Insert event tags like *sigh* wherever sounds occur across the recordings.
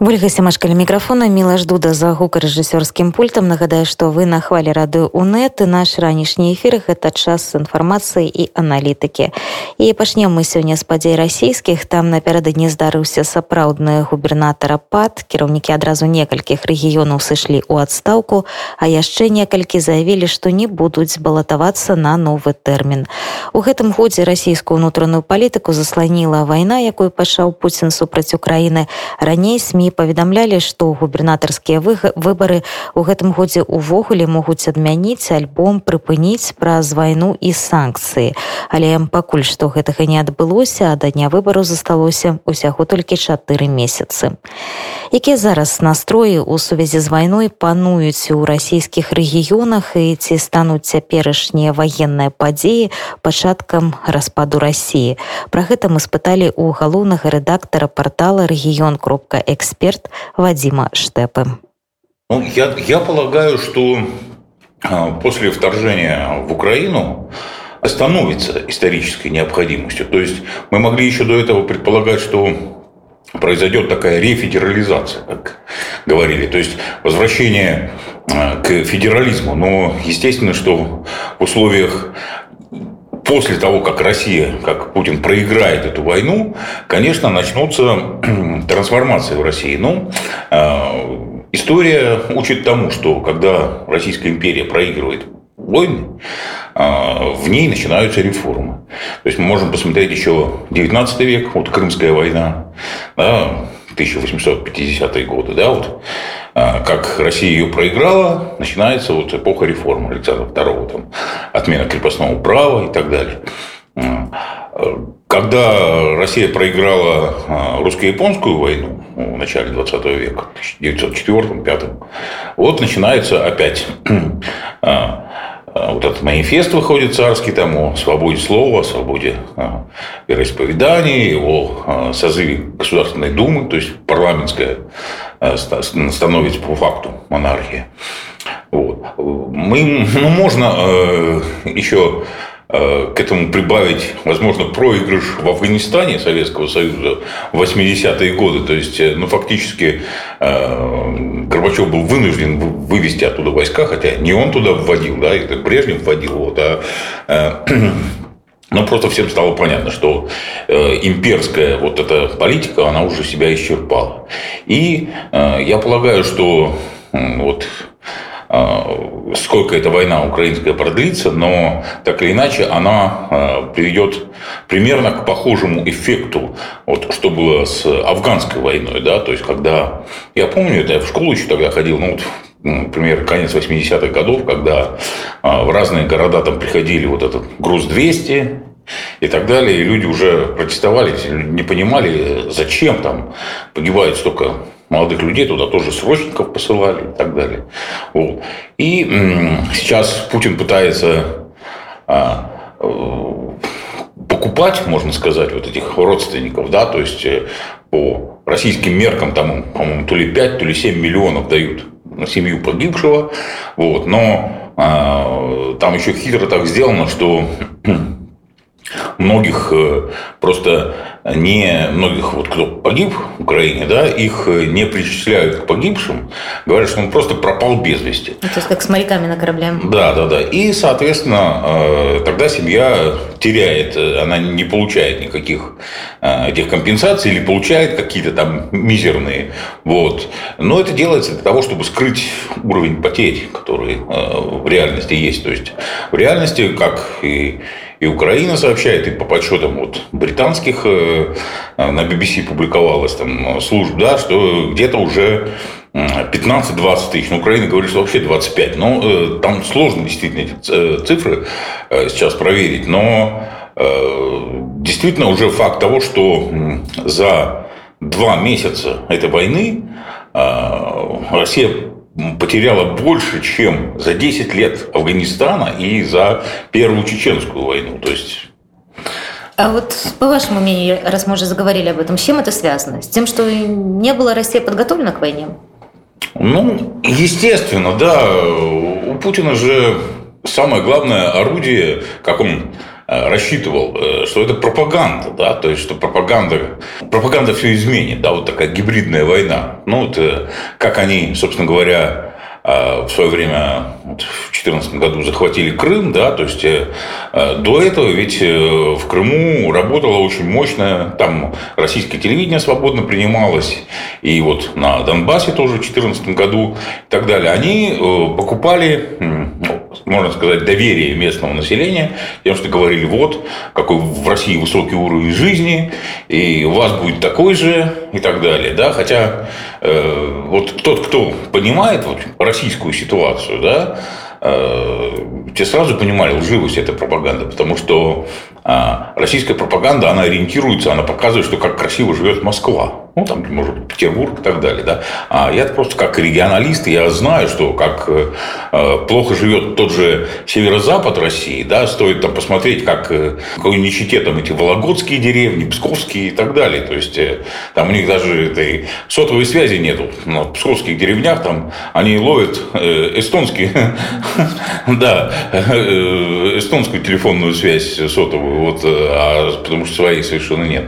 ольга семашкаля мікрафона міла ждуда за гукарэжысёрскім пультам нагадаю што вы на хвалі рады унет наш ранішні эфір гэта час інфармацыі і аналітыкі і пачнем мы сёння з падзей расійскіх там напярэдадні здарыўся сапраўдны губернатара пад кіраўнікі адразу некалькіх рэгіёнаў сышлі ў адстаўку а яшчэ некалькі заявілі што не будуць балатавацца на новы тэрмін у гэтым годзе расійскую ўнутраную палітыку засланіла вайна якую пачаў пуцін супраць украіны раней сМ паведамлялі што губернатарскія выбары у гэтым годзе увогуле могуць адмяніць альбом прыпыніць праз вайну і санкцыі але пакуль што гэтага не адбылося а да дня выбару засталося усяго толькі чатыры месяцы. Якія зараз настроі ў сувязі з вайной пануюць у расійскіх рэгіёнах і ці стануць цяперашнія ваенныя падзеі пачаткам распаду рассіі про гэта мы спыталі у галоўнага рэдактара портала рэгіён кропка эксперт эксперт Вадима Штепы. Ну, я, я полагаю, что а, после вторжения в Украину становится исторической необходимостью. То есть мы могли еще до этого предполагать, что произойдет такая рефедерализация, как говорили, то есть возвращение а, к федерализму. Но естественно, что в условиях после того, как Россия, как Путин проиграет эту войну, конечно, начнутся *clears throat* трансформации в России. Ну, э, история учит тому, что когда Российская империя проигрывает войны, э, в ней начинаются реформы. То есть мы можем посмотреть еще 19 век, вот Крымская война, да, 1850-е годы, да, вот как Россия ее проиграла, начинается вот эпоха реформы Александра II, там, отмена крепостного права и так далее. Когда Россия проиграла а, русско-японскую войну в начале 20 века, в 1904-1905, вот начинается опять *clears throat* а, вот этот манифест выходит царский там о свободе слова, о свободе вероисповедания, его созыве Государственной Думы, то есть парламентская становится по факту монархия. Вот. Мы, ну, можно э, еще э, к этому прибавить, возможно, проигрыш в Афганистане Советского Союза в 80-е годы. То есть, ну, фактически Горбачев был вынужден вывести оттуда войска, хотя не он туда вводил, да, это Брежнев вводил, вот, а но просто всем стало понятно, что э, имперская вот эта политика, она уже себя исчерпала. И э, я полагаю, что вот э, сколько эта война украинская продлится, но так или иначе она приведет примерно к похожему эффекту, вот, что было с афганской войной, да, то есть когда, я помню, это я в школу еще тогда ходил, ну вот например, конец 80-х годов, когда в разные города там приходили вот этот груз 200 и так далее, и люди уже протестовали, не понимали, зачем там погибает столько молодых людей, туда тоже срочников посылали и так далее. Вот. И сейчас Путин пытается а, покупать, можно сказать, вот этих родственников, да, то есть э, по российским меркам там, по-моему, то ли 5, то ли 7 миллионов дают на семью погибшего. Вот. Но а, там еще хитро так сделано, что *clears throat* многих э, просто не многих, вот кто погиб в Украине, да, их не причисляют к погибшим, говорят, что он просто пропал без вести. Ну, то есть как с моряками на корабле. Да, да, да. И, соответственно, э, тогда семья теряет, она не получает никаких э, этих компенсаций или получает какие-то там мизерные. Вот. Но это делается для того, чтобы скрыть уровень потерь, который в реальности есть. То есть в реальности, как и и Украина сообщает, и по подсчетам вот британских э, на BBC публиковалось там служб, да, что где-то уже 15-20 тысяч. Но Украина говорит, что вообще 25. Но э, там сложно действительно эти э, цифры сейчас проверить. Но действительно уже факт того, что за два месяца этой войны Россия потеряла больше, чем за 10 лет Афганистана и за Первую Чеченскую войну. То есть а вот по вашему мнению, раз мы уже заговорили об этом, с чем это связано? С тем, что не была Россия подготовлена к войне? Ну, естественно, да. У Путина же самое главное орудие, как он рассчитывал, что это пропаганда, да, то есть, что пропаганда, пропаганда все изменит, да, вот такая гибридная война. Ну, вот как они, собственно говоря, в свое время, вот, в 2014 году, захватили Крым, да, то есть э, до этого ведь э, в Крыму работало очень мощно, там российское телевидение свободно принималось, и вот на Донбассе тоже в 2014 году и так далее. Они э, покупали, можно сказать, доверие местного населения, тем, что говорили, вот, какой в России высокий уровень жизни, и у вас будет такой же, и так далее, да, хотя э, вот тот, кто понимает вот, российскую ситуацию, да, э, те сразу понимали лживость этой пропаганды, потому что а, российская пропаганда, она ориентируется, она показывает, что как красиво живет Москва. Ну, там, может Петербург и так далее. Да? А я просто как регионалист, я знаю, что как э, плохо живет тот же северо-запад России. Да? Стоит там посмотреть, как э, какой нищете там эти вологодские деревни, псковские и так далее. То есть, э, там у них даже этой сотовой связи нету. На псковских деревнях там они ловят э, эстонские, *laughs* да, э, эстонскую телефонную связь сотовую вот, э, а, потому что своей совершенно нет.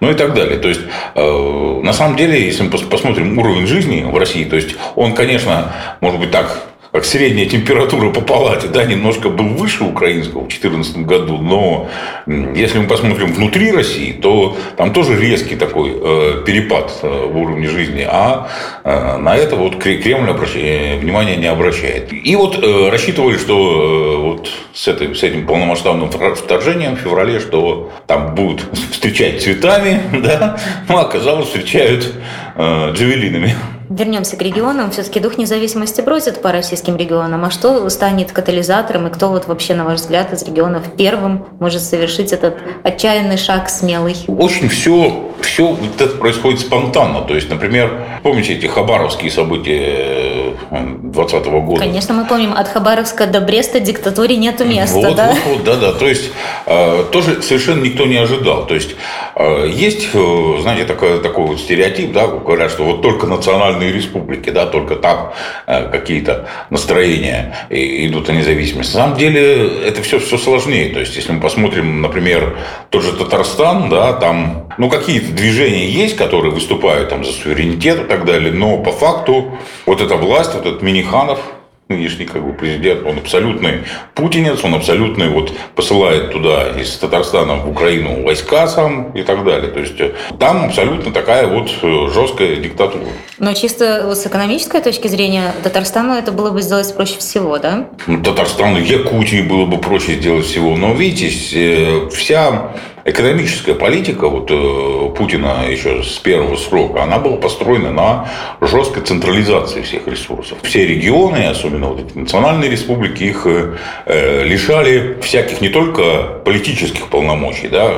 Ну и так далее. То есть, э, на самом деле, если мы посмотрим уровень жизни в России, то есть он, конечно, может быть так средняя температура по палате, да, немножко был выше украинского в 2014 году, но если мы посмотрим внутри России, то там тоже резкий такой э, перепад э, в уровне жизни, а э, на это вот Кремль обращ... Внимания не обращает. И вот рассчитывали, что вот с, этой, с этим полномасштабным вторжением в феврале, что там будут встречать цветами, *laughs* да, но оказалось, встречают э, джавелинами. Вернемся к регионам. Все-таки дух независимости бросит по российским регионам. А что станет катализатором и кто вот вообще, на ваш взгляд, из регионов первым может совершить этот отчаянный шаг смелый? Очень все, все вот это происходит спонтанно. То есть, например, помните эти хабаровские события 2020 года? Конечно, мы помним. От Хабаровска до Бреста диктатуре нету места, вот, да? Вот, вот, да, да. То есть, э, тоже совершенно никто не ожидал. То есть, э, есть, э, знаете, такой, такой вот стереотип, да, говорят, что вот только национальные республики, да, только там э, какие-то настроения идут о независимости. На самом деле это все, все сложнее. То есть, если мы посмотрим, например, тот же Татарстан, да, там, ну, какие-то движения есть, которые выступают там за суверенитет и так далее, но по факту вот эта власть, вот этот Миниханов, нынешний как бы президент, он абсолютный путинец, он абсолютный вот посылает туда из Татарстана в Украину войска сам и так далее. То есть э, там абсолютно такая вот э, жесткая диктатура. Но чисто с экономической точки зрения Татарстану это было бы сделать проще всего, да? Ну, Татарстану, Якутии было бы проще сделать всего. Но видите, э, вся экономическая политика вот, э, Путина еще с первого срока, она была построена на жесткой централизации всех ресурсов. Все регионы, особенно вот эти национальные республики, их э, лишали всяких не только политических полномочий, да,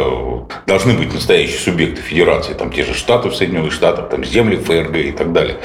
должны быть настоящие субъекты федерации, там те же Штаты в Соединенных Штатах, там земли ФРГ и так далее.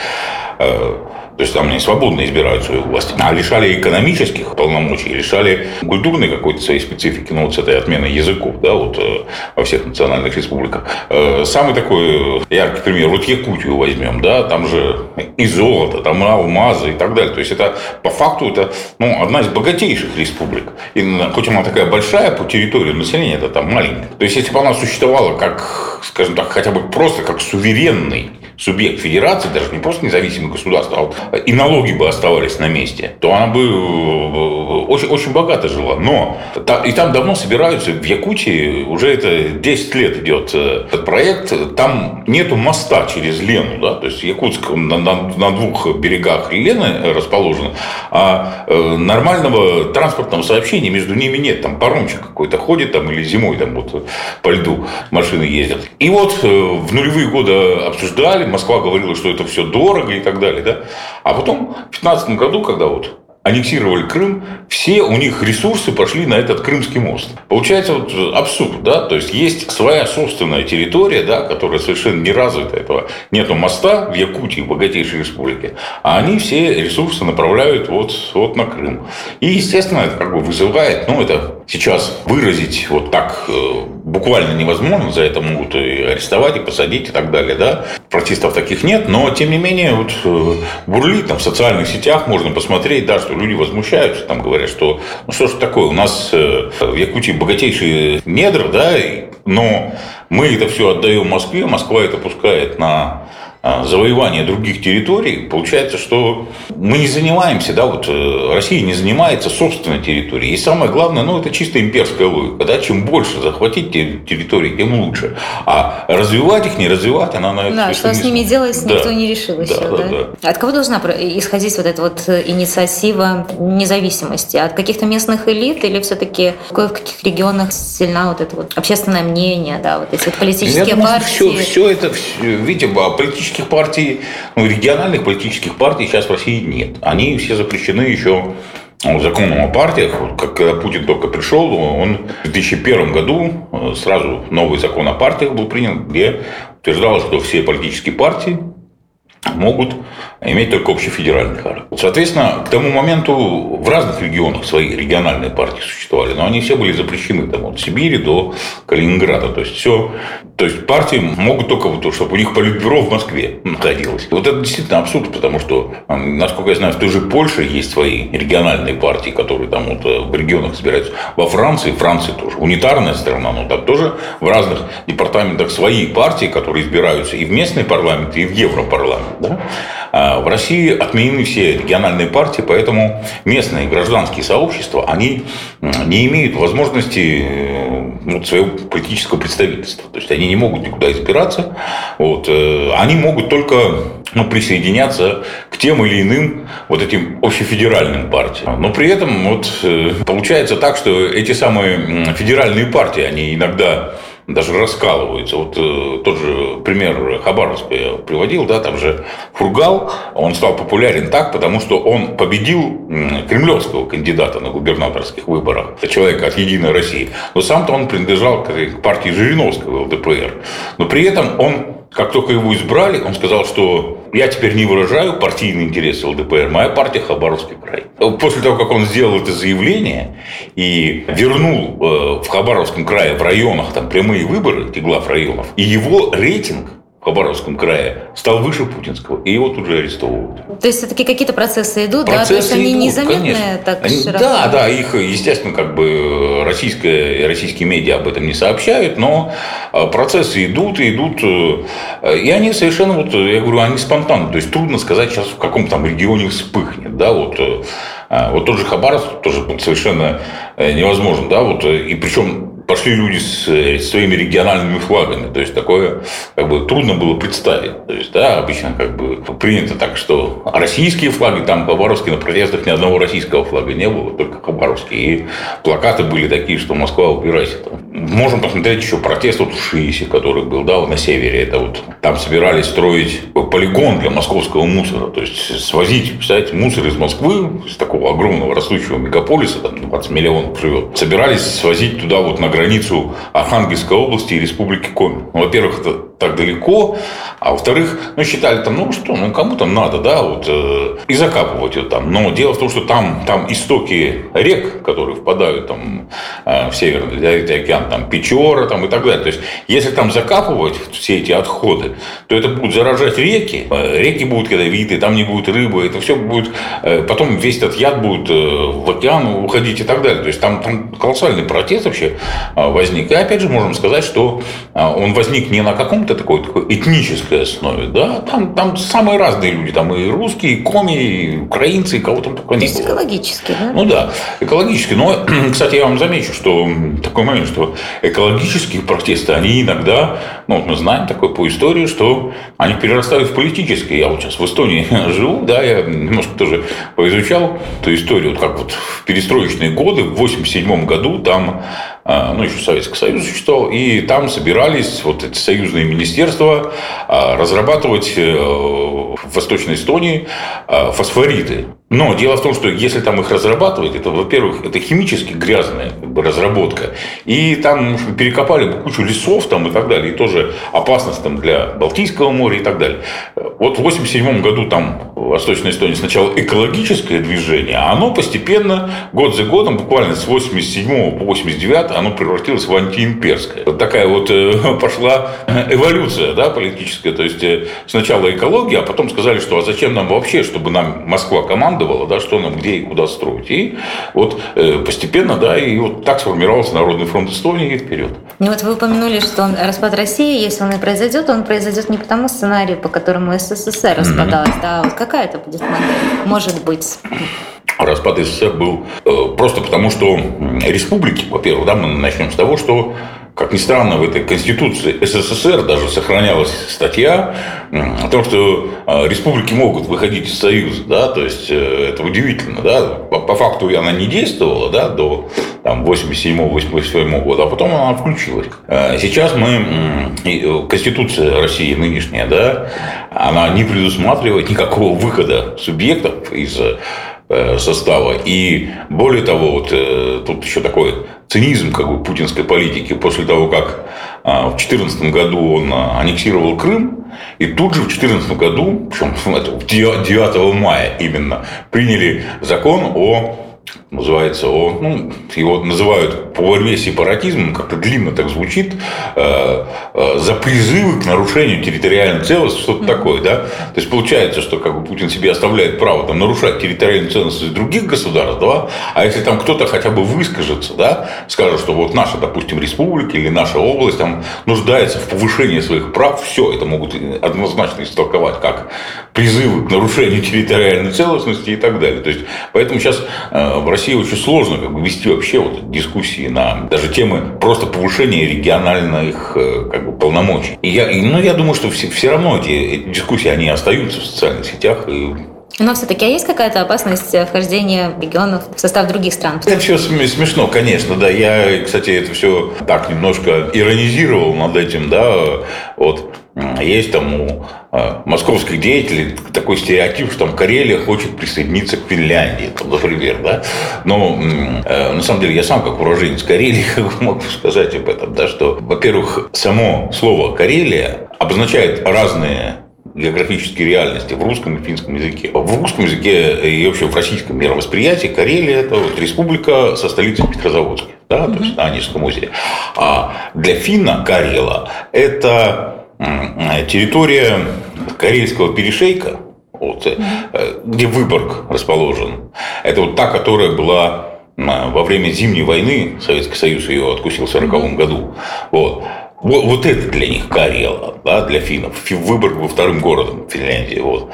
Э, то есть там они свободно избирают свою власть. А лишали экономических полномочий, лишали культурной какой-то своей специфики, ну вот с этой отменой языков, да, вот э, во всех национальных республиках. Э, самый такой яркий пример, вот Якутию возьмем, да, там же и золото, там алмазы и так далее. То есть это по факту это ну, одна из богатейших республик. И хоть она такая большая по территории населения, это там маленькая. То есть если бы она существовала как, скажем так, хотя бы просто как суверенный субъект федерации, даже не просто независимое государство, а вот и налоги бы оставались на месте, то она бы э, очень, очень богато жила. Но и там давно собираются, в Якутии уже это 10 лет идет э, этот проект, там нету моста через Лену, да, то есть Якутск на, на, на двух берегах Лены расположен, а э, нормального транспортного сообщения между ними нет, там паромчик какой-то ходит там или зимой там вот по льду машины ездят. И вот в нулевые годы обсуждали, Москва говорила, что это все дорого и так далее, да, а потом в 2015 году, когда вот аннексировали Крым, все у них ресурсы пошли на этот Крымский мост. Получается вот абсурд, да, то есть есть своя собственная территория, да, которая совершенно не развита, этого нету моста в Якутии, в богатейшей республике, а они все ресурсы направляют вот, вот на Крым. И, естественно, это как бы вызывает, ну, это сейчас выразить вот так э, буквально невозможно, за это могут и арестовать, и посадить, и так далее, да. Протестов таких нет, но, тем не менее, вот э, бурлит там в социальных сетях, можно посмотреть, да, что люди возмущаются, там говорят, что, ну что ж такое, у нас э, в Якутии богатейшие недра, да, но мы это все отдаем Москве, Москва это пускает на завоевания других территорий, получается, что мы не занимаемся, да, вот э, Россия не занимается собственной территорией. И самое главное, ну, это чисто имперская логика, да, чем больше захватить территории, тем лучше. А развивать их, не развивать, она на это Да, что с ними делать, да. никто не решил еще, да, да? да? От кого должна исходить вот эта вот э, инициатива независимости? От каких-то местных элит или все-таки в каких регионах сильна вот это вот общественное мнение, да, вот эти вот политические Я думаю, партии? Все, все это, видите, политические политических партий, ну, региональных политических партий сейчас в России нет. Они все запрещены еще законом о партиях, как когда Путин только пришел, он в 2001 году э, сразу новый закон о партиях был принят, где утверждалось, что все политические партии могут иметь только общефедеральный характер. Соответственно, к тому моменту в разных регионах свои региональные партии существовали, но они все были запрещены там, от Сибири до Калининграда. То есть, все, то есть партии могут только, вот, чтобы у них политбюро в Москве находилось. Вот это действительно абсурд, потому что, насколько я знаю, в той же Польше есть свои региональные партии, которые там вот э, в регионах собираются. Во Франции, Франция тоже унитарная страна, но там тоже в разных департаментах свои партии, которые избираются и в местный парламент, и в Европарламент. Да? А в России отменены все региональные партии, поэтому местные гражданские сообщества, они не имеют возможности ну, своего политического представительства. То есть они не могут никуда избираться. Вот. Э, они могут только ну, присоединяться к тем или иным вот этим общефедеральным партиям. Но при этом вот, э, получается так, что эти самые федеральные партии, они иногда даже раскалываются. Вот э, тот же пример Хабаровска я приводил, да, там же Фургал, он стал популярен так, потому что он победил кремлевского кандидата на губернаторских выборах, это человек от «Единой России». Но сам-то он принадлежал к партии Жириновского, ЛДПР. Но при этом он как только его избрали, он сказал, что я теперь не выражаю партийные интересы ЛДПР, моя партия Хабаровский край. После того, как он сделал это заявление и вернул э, в Хабаровском крае, в районах, там прямые выборы, эти глав районов, и его рейтинг Хабаровском крае стал выше путинского, и его тут же арестовывают. То есть все-таки какие-то процессы идут, процессы да? То есть они идут, незаметные конечно. так они, широко? Да, да, их, естественно, как бы российская, российские медиа об этом не сообщают, но а, процессы идут и идут, э, и они совершенно, вот, я говорю, они спонтанны, то есть трудно сказать сейчас, в каком там регионе вспыхнет, да, вот, э, а, вот тот же Хабаровск тоже совершенно э, невозможно, да, вот, и причем пошли люди с, с своими региональными флагами. То есть такое как бы трудно было представить. То есть, да, обычно как бы принято так, что российские флаги, там Хабаровске на протестах ни одного российского флага не было, только Хабаровский. И плакаты были такие, что Москва убирайся. Можем посмотреть еще протест вот в Шиисе, который был, да, на севере. Это вот там собирались строить полигон для московского мусора. То есть свозить, представляете, мусор из Москвы, из такого огромного растущего мегаполиса, там 20 миллионов живет, собирались свозить туда вот на границу Архангельской области и Республики Коми. Ну, во-первых, это так далеко, а во-вторых, ну, считали там, ну что, ну кому там надо, да, вот, э, и закапывать ее там. Но дело в том, что там, там истоки рек, которые впадают там э, в Северный океан, там Печора там, и так далее. То есть, если там закапывать все эти отходы, то это будут заражать реки, э, реки будут когда виды, там не будет рыбы, это все будет, э, потом весь этот яд будет э, в океан уходить и так далее. То есть, там, там колоссальный протест вообще э, возник. И опять же можем сказать, что э, он возник не на каком-то какой-то такой, такой этнической основе, да, там, там самые разные люди, там и русские, и коми, и украинцы, и кого там только не было. экологически, да? Ну да, экологически. Но, *clears throat* кстати, я вам замечу, что такой момент, что экологические протесты, они иногда, ну, мы знаем такое по истории, что они перерастают в политические. Я вот сейчас в Эстонии *laughs* живу, да, я немножко тоже поизучал эту историю, вот как вот в перестроечные годы, в 87 году там ну, еще Советский Союз существовал, и там собирались вот эти союзные министерства а, разрабатывать э, в Восточной Эстонии а, фосфориты. Но дело в том, что если там их разрабатывать, это, во-первых, это химически грязная разработка, и там перекопали бы кучу лесов там и так далее, и тоже опасность там для Балтийского моря и так далее. Вот в 87 году там Восточной Эстонии сначала экологическое движение, а оно постепенно, год за годом, буквально с 87 по 89 оно превратилось в антиимперское. Вот такая вот э, *laughs* пошла эволюция да, политическая. То есть э, сначала экология, а потом сказали, что а зачем нам вообще, чтобы нам Москва командовала, да, что нам где и куда строить. И вот э, постепенно, да, и вот так сформировался Народный фронт Эстонии и вперед. Ну вот вы упомянули, что распад России, если он и произойдет, он произойдет не по тому сценарию, по которому СССР распадалась, mm-hmm. да, вот какая это будет модель? Может быть. Распад СССР был э, просто потому, что республики, во-первых, да, мы начнем с того, что как ни странно, в этой Конституции СССР даже сохранялась статья о том, что а, республики могут выходить из Союза, да, то есть э, это удивительно, да, по, по факту она не действовала, да, до там 87-88 года, а потом она включилась. А сейчас мы, э, Конституция России нынешняя, да, она не предусматривает никакого выхода субъектов из Э, состава. И более того, вот тут еще такой цинизм как бы путинской политики после того, как а, в 2014 году он аннексировал Крым, и тут же в 2014 году, причем 9 *laughs* мая именно, приняли закон о называется, о, ну, его называют по борьбе с сепаратизмом, как-то длинно так звучит, э, э, за призывы к нарушению территориальной целостности, что-то mm-hmm. такое, да? То есть получается, что как бы Путин себе оставляет право там, нарушать территориальную целостность других государств, да? а если там кто-то хотя бы выскажется, да, скажет, что вот наша, допустим, республика или наша область там нуждается в повышении своих прав, все, это могут однозначно истолковать как призывы к нарушению территориальной целостности и так далее. То есть, поэтому сейчас э, в России очень сложно как бы, вести вообще вот дискуссии на даже темы просто повышения региональных э, как бы, полномочий. И я, ну, я думаю, что все, все равно эти, эти дискуссии, они остаются в социальных сетях, и но все-таки а есть какая-то опасность вхождения регионов в состав других стран? Это все смешно, конечно, да. Я, кстати, это все так немножко иронизировал над этим, да. Вот есть там у а, московских деятелей такой стереотип, что там Карелия хочет присоединиться к Финляндии, там, например, да. Но э, на самом деле я сам как уроженец Карелии *laughs* могу сказать об этом, да, что, во-первых, само слово Карелия обозначает разные географические реальности в русском и финском языке. В русском языке и вообще в российском мировосприятии Карелия – это вот республика со столицей Петрозаводске, да, то есть на Онежском озере. А для финна Карела – это территория Карельского перешейка, вот, э, где Выборг расположен. Это вот та, которая была во время Зимней войны, Советский Союз ее откусил в 1940 году. Вот. Вот, вот это для них Карела, да, для финнов. Выборг был вторым городом Финляндии. Вот.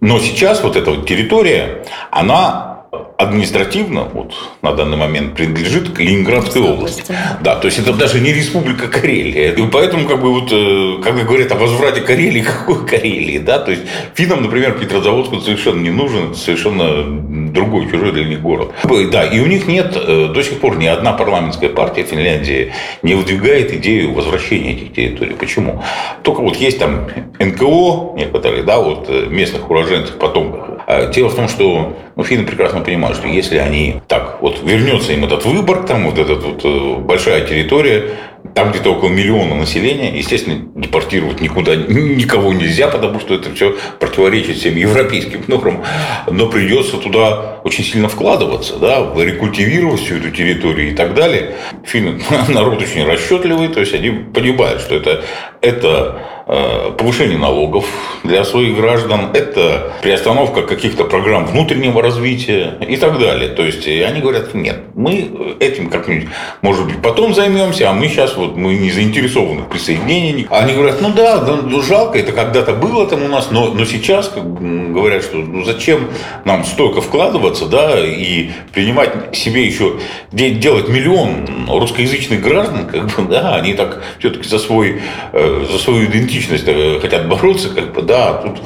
Но сейчас вот эта вот территория, она административно вот, на данный момент принадлежит к Ленинградской области. Да, то есть это даже не республика Карелия. И поэтому, как бы, вот, э, когда говорят о возврате Карелии, *laughs* какой Карелии, да, то есть финнам, например, Петрозаводск совершенно не нужен, совершенно другой, чужой для них город. Да, и у них нет э, до сих пор ни одна парламентская партия Финляндии не выдвигает идею возвращения этих территорий. Почему? Только вот есть там НКО некоторые, да, вот э, местных уроженцев, потомков. А дело в том, что ну, финны прекрасно понимают, что если они так, вот вернется им этот выбор, там вот эта вот э, большая территория, там где-то около миллиона населения, естественно, депортировать никуда никого нельзя, потому что это все противоречит всем европейским нормам. Но придется туда очень сильно вкладываться, да, рекультивировать всю эту территорию и так далее. Финны *laughs* народ очень расчетливый, то есть они понимают, что это, это повышение налогов для своих граждан, это приостановка каких-то программ внутреннего развития и так далее. То есть они говорят, нет, мы этим как-нибудь, может быть, потом займемся, а мы сейчас вот мы не заинтересованы в присоединении. Они говорят, ну да, ну, жалко, это когда-то было там у нас, но, но сейчас как говорят, что ну зачем нам столько вкладываться, да, и принимать себе еще, делать миллион русскоязычных граждан, как бы, да, они так все-таки за, свой, э, за свою идентичность идентичность э, хотят бороться, как бы, да, тут...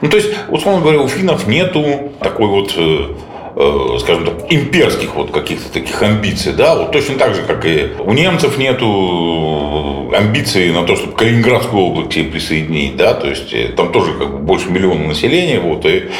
Ну, то есть, условно говоря, у финнов нету такой вот э, э, скажем так, имперских вот каких-то таких амбиций, да, вот точно так же, как и у немцев нету амбиций на то, чтобы Калининградскую область себе присоединить, да, то есть там тоже как бы больше миллиона населения, вот, и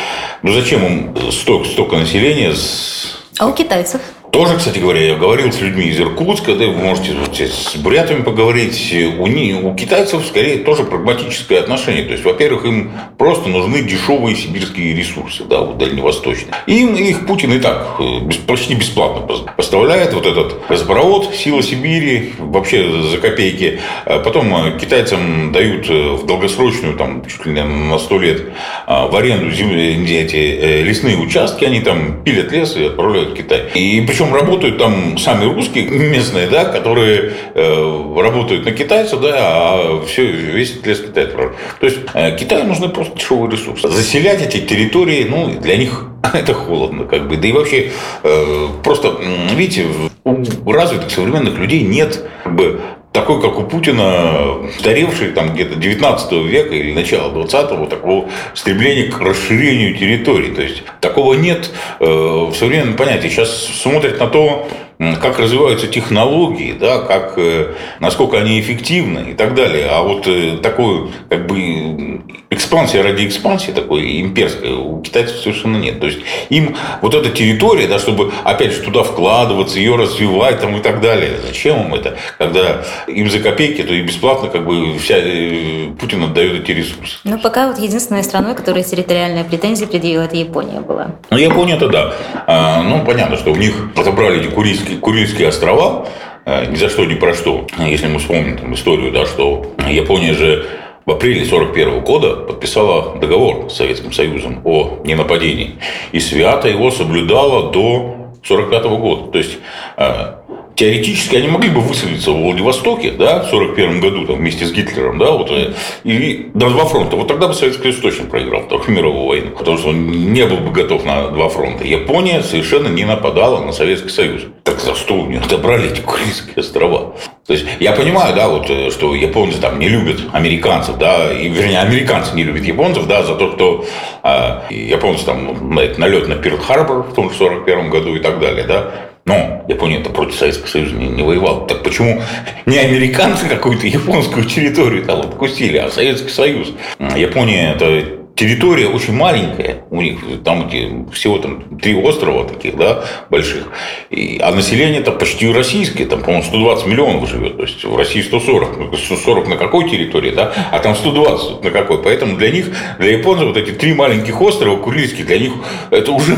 ну зачем им столько, столько населения с... А у китайцев? Тоже, кстати говоря, я говорил с людьми из Иркутска, да, вы можете с бурятами поговорить. У, них, у китайцев скорее тоже прагматическое отношение. То есть, во-первых, им просто нужны дешевые сибирские ресурсы, да, вот дальневосточные. Им их Путин и так э, почти бесплатно поставляет. Вот этот газопровод «Сила Сибири» вообще за копейки. А потом э, китайцам дают э, в долгосрочную, там, чуть ли не на сто лет, в аренду земли, эти лесные участки, они там пилят лес и отправляют в Китай. И причем причем работают там сами русские местные, да, которые э, работают на китайцев, да, а все, весь лес Китай То есть э, Китаю нужны просто дешевые ресурсы. Заселять эти территории, ну, для них *laughs* это холодно, как бы. Да и вообще, э, просто, видите, у развитых современных людей нет как бы, такой, как у Путина, старевший там где-то 19 века или начала 20-го, такого стремления к расширению территории. То есть такого нет э, в современном понятии. Сейчас смотрят на то, как развиваются технологии, да, как, э, насколько они эффективны и так далее. А вот э, такой, как бы, экспансия ради экспансии такой имперской у китайцев совершенно нет. То есть им вот эта территория, да, чтобы опять же туда вкладываться, ее развивать там и так далее. Зачем им это? Когда им за копейки, то и бесплатно как бы вся э, Путин отдает эти ресурсы. Ну, пока вот единственной страной, которая территориальные претензии предъявила, это Япония была. Ну, Япония это да. А, ну, понятно, что у них отобрали эти Курильские, Курильские острова, э, ни за что, ни про что. Если мы вспомним там, историю, да, что Япония же в апреле 1941 года подписала договор с Советским Союзом о ненападении. И свято его соблюдала до 1945 года. То есть э, теоретически они могли бы высадиться в Владивостоке, да, в 41 году, там, вместе с Гитлером, да, вот, э, и на два фронта. Вот тогда бы Советский Союз точно проиграл Вторую мировую войну, потому что он не был бы готов на два фронта. Япония совершенно не нападала на Советский Союз. Так за что у них отобрали эти Курильские острова? То есть, я понимаю, да, вот, э, что японцы там не любят американцев, да, и, вернее, американцы не любят японцев, да, за то, что э, японцы там на налет на Перл-Харбор в том же 41 году и так далее, да, но Япония-то против Советского Союза не, не воевала. Так почему не американцы какую-то японскую территорию там откусили, а Советский Союз? Япония это территория очень маленькая у них, там эти, всего там три острова таких, да, больших, и, а население там почти российское, там, по-моему, 120 миллионов живет, то есть в России 140, 140 на какой территории, да, а там 120 на какой, поэтому для них, для японцев вот эти три маленьких острова Курильские, для них это уже,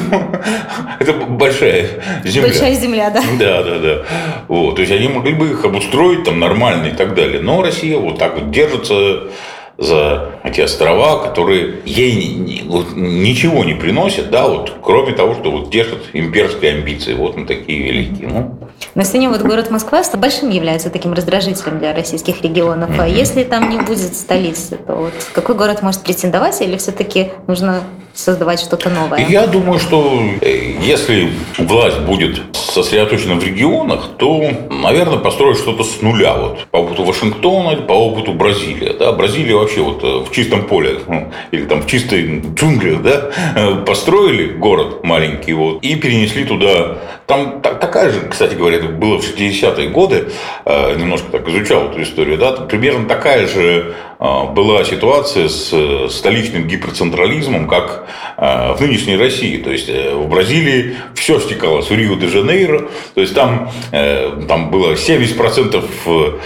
*laughs* это большая земля. Большая земля, да. Да, да, да. Вот, то есть они могли бы их обустроить там нормально и так далее, но Россия вот так вот держится за эти острова, которые ей вот, ничего не приносят, да, вот, кроме того, что вот держат имперские амбиции. Вот мы такие великие. Ну. Но сегодня вот город Москва большим является таким раздражителем для российских регионов. Mm-hmm. А если там не будет столицы, то вот какой город может претендовать, или все-таки нужно создавать что-то новое? Я думаю, что э, если власть будет сосредоточена в регионах, то, наверное, построить что-то с нуля. Вот, по опыту Вашингтона, по опыту Бразилии. Да? Бразилия вообще вот э, в чистом поле *laughs* или там в чистой джунглях да? Э, построили город маленький вот, и перенесли туда. Там такая же, кстати говоря, это было в 60-е годы, немножко так изучал эту историю, да? примерно такая же была ситуация с столичным гиперцентрализмом, как Э, в нынешней России. То есть э, в Бразилии все стекалось в Рио-де-Жанейро. То есть там, э, там было 70%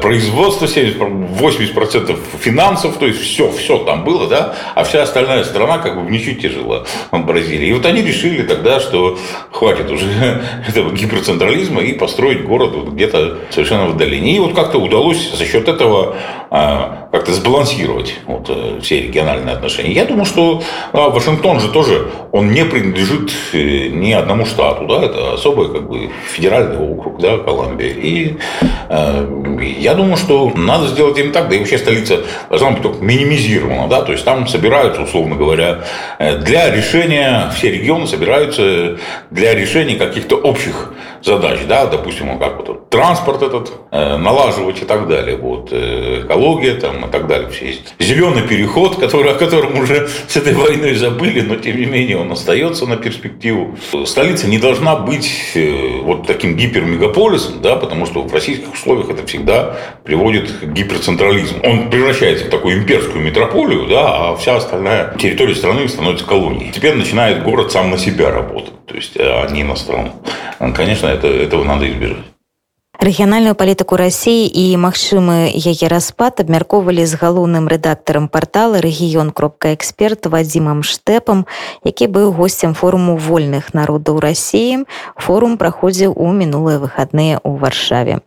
производства, 80% финансов. То есть все, все там было, да. А вся остальная страна как бы в нищете жила в Бразилии. И вот они решили тогда, что хватит уже *laughs* этого гиперцентрализма и построить город вот где-то совершенно в долине. И вот как-то удалось за счет этого как-то сбалансировать вот все региональные отношения. Я думаю, что а Вашингтон же тоже, он не принадлежит э, ни одному штату, да, это особый как бы федеральный округ, да, Колумбия. И э, я думаю, что надо сделать им так, да и вообще столица должна быть только минимизирована, да, то есть там собираются, условно говоря, э, для решения, все регионы собираются для решения каких-то общих задач, да, допустим, как вот транспорт этот э, налаживать и так далее, вот, э, экология там и так далее, все есть. Зеленый переход, который, о котором уже с этой войной забыли, но тем не менее он остается на перспективу. Столица не должна быть э, вот таким гипермегаполисом, да, потому что в российских условиях это всегда приводит к гиперцентрализму. Он превращается в такую имперскую метрополию, да, а вся остальная территория страны становится колонией. Теперь начинает город сам на себя работать, то есть а не на страну. конечно, это, этого надо избежать рэгіянальную палітыку рассіі і магчымы яе распад абмяркоўвалі з галоўным рэдактарам партала рэгіён кропка эксперт вадзімам штэпам які быў госцем форуму вольных народаў рассіі форум праходзіў у мінулыя выхадныя ў варшаве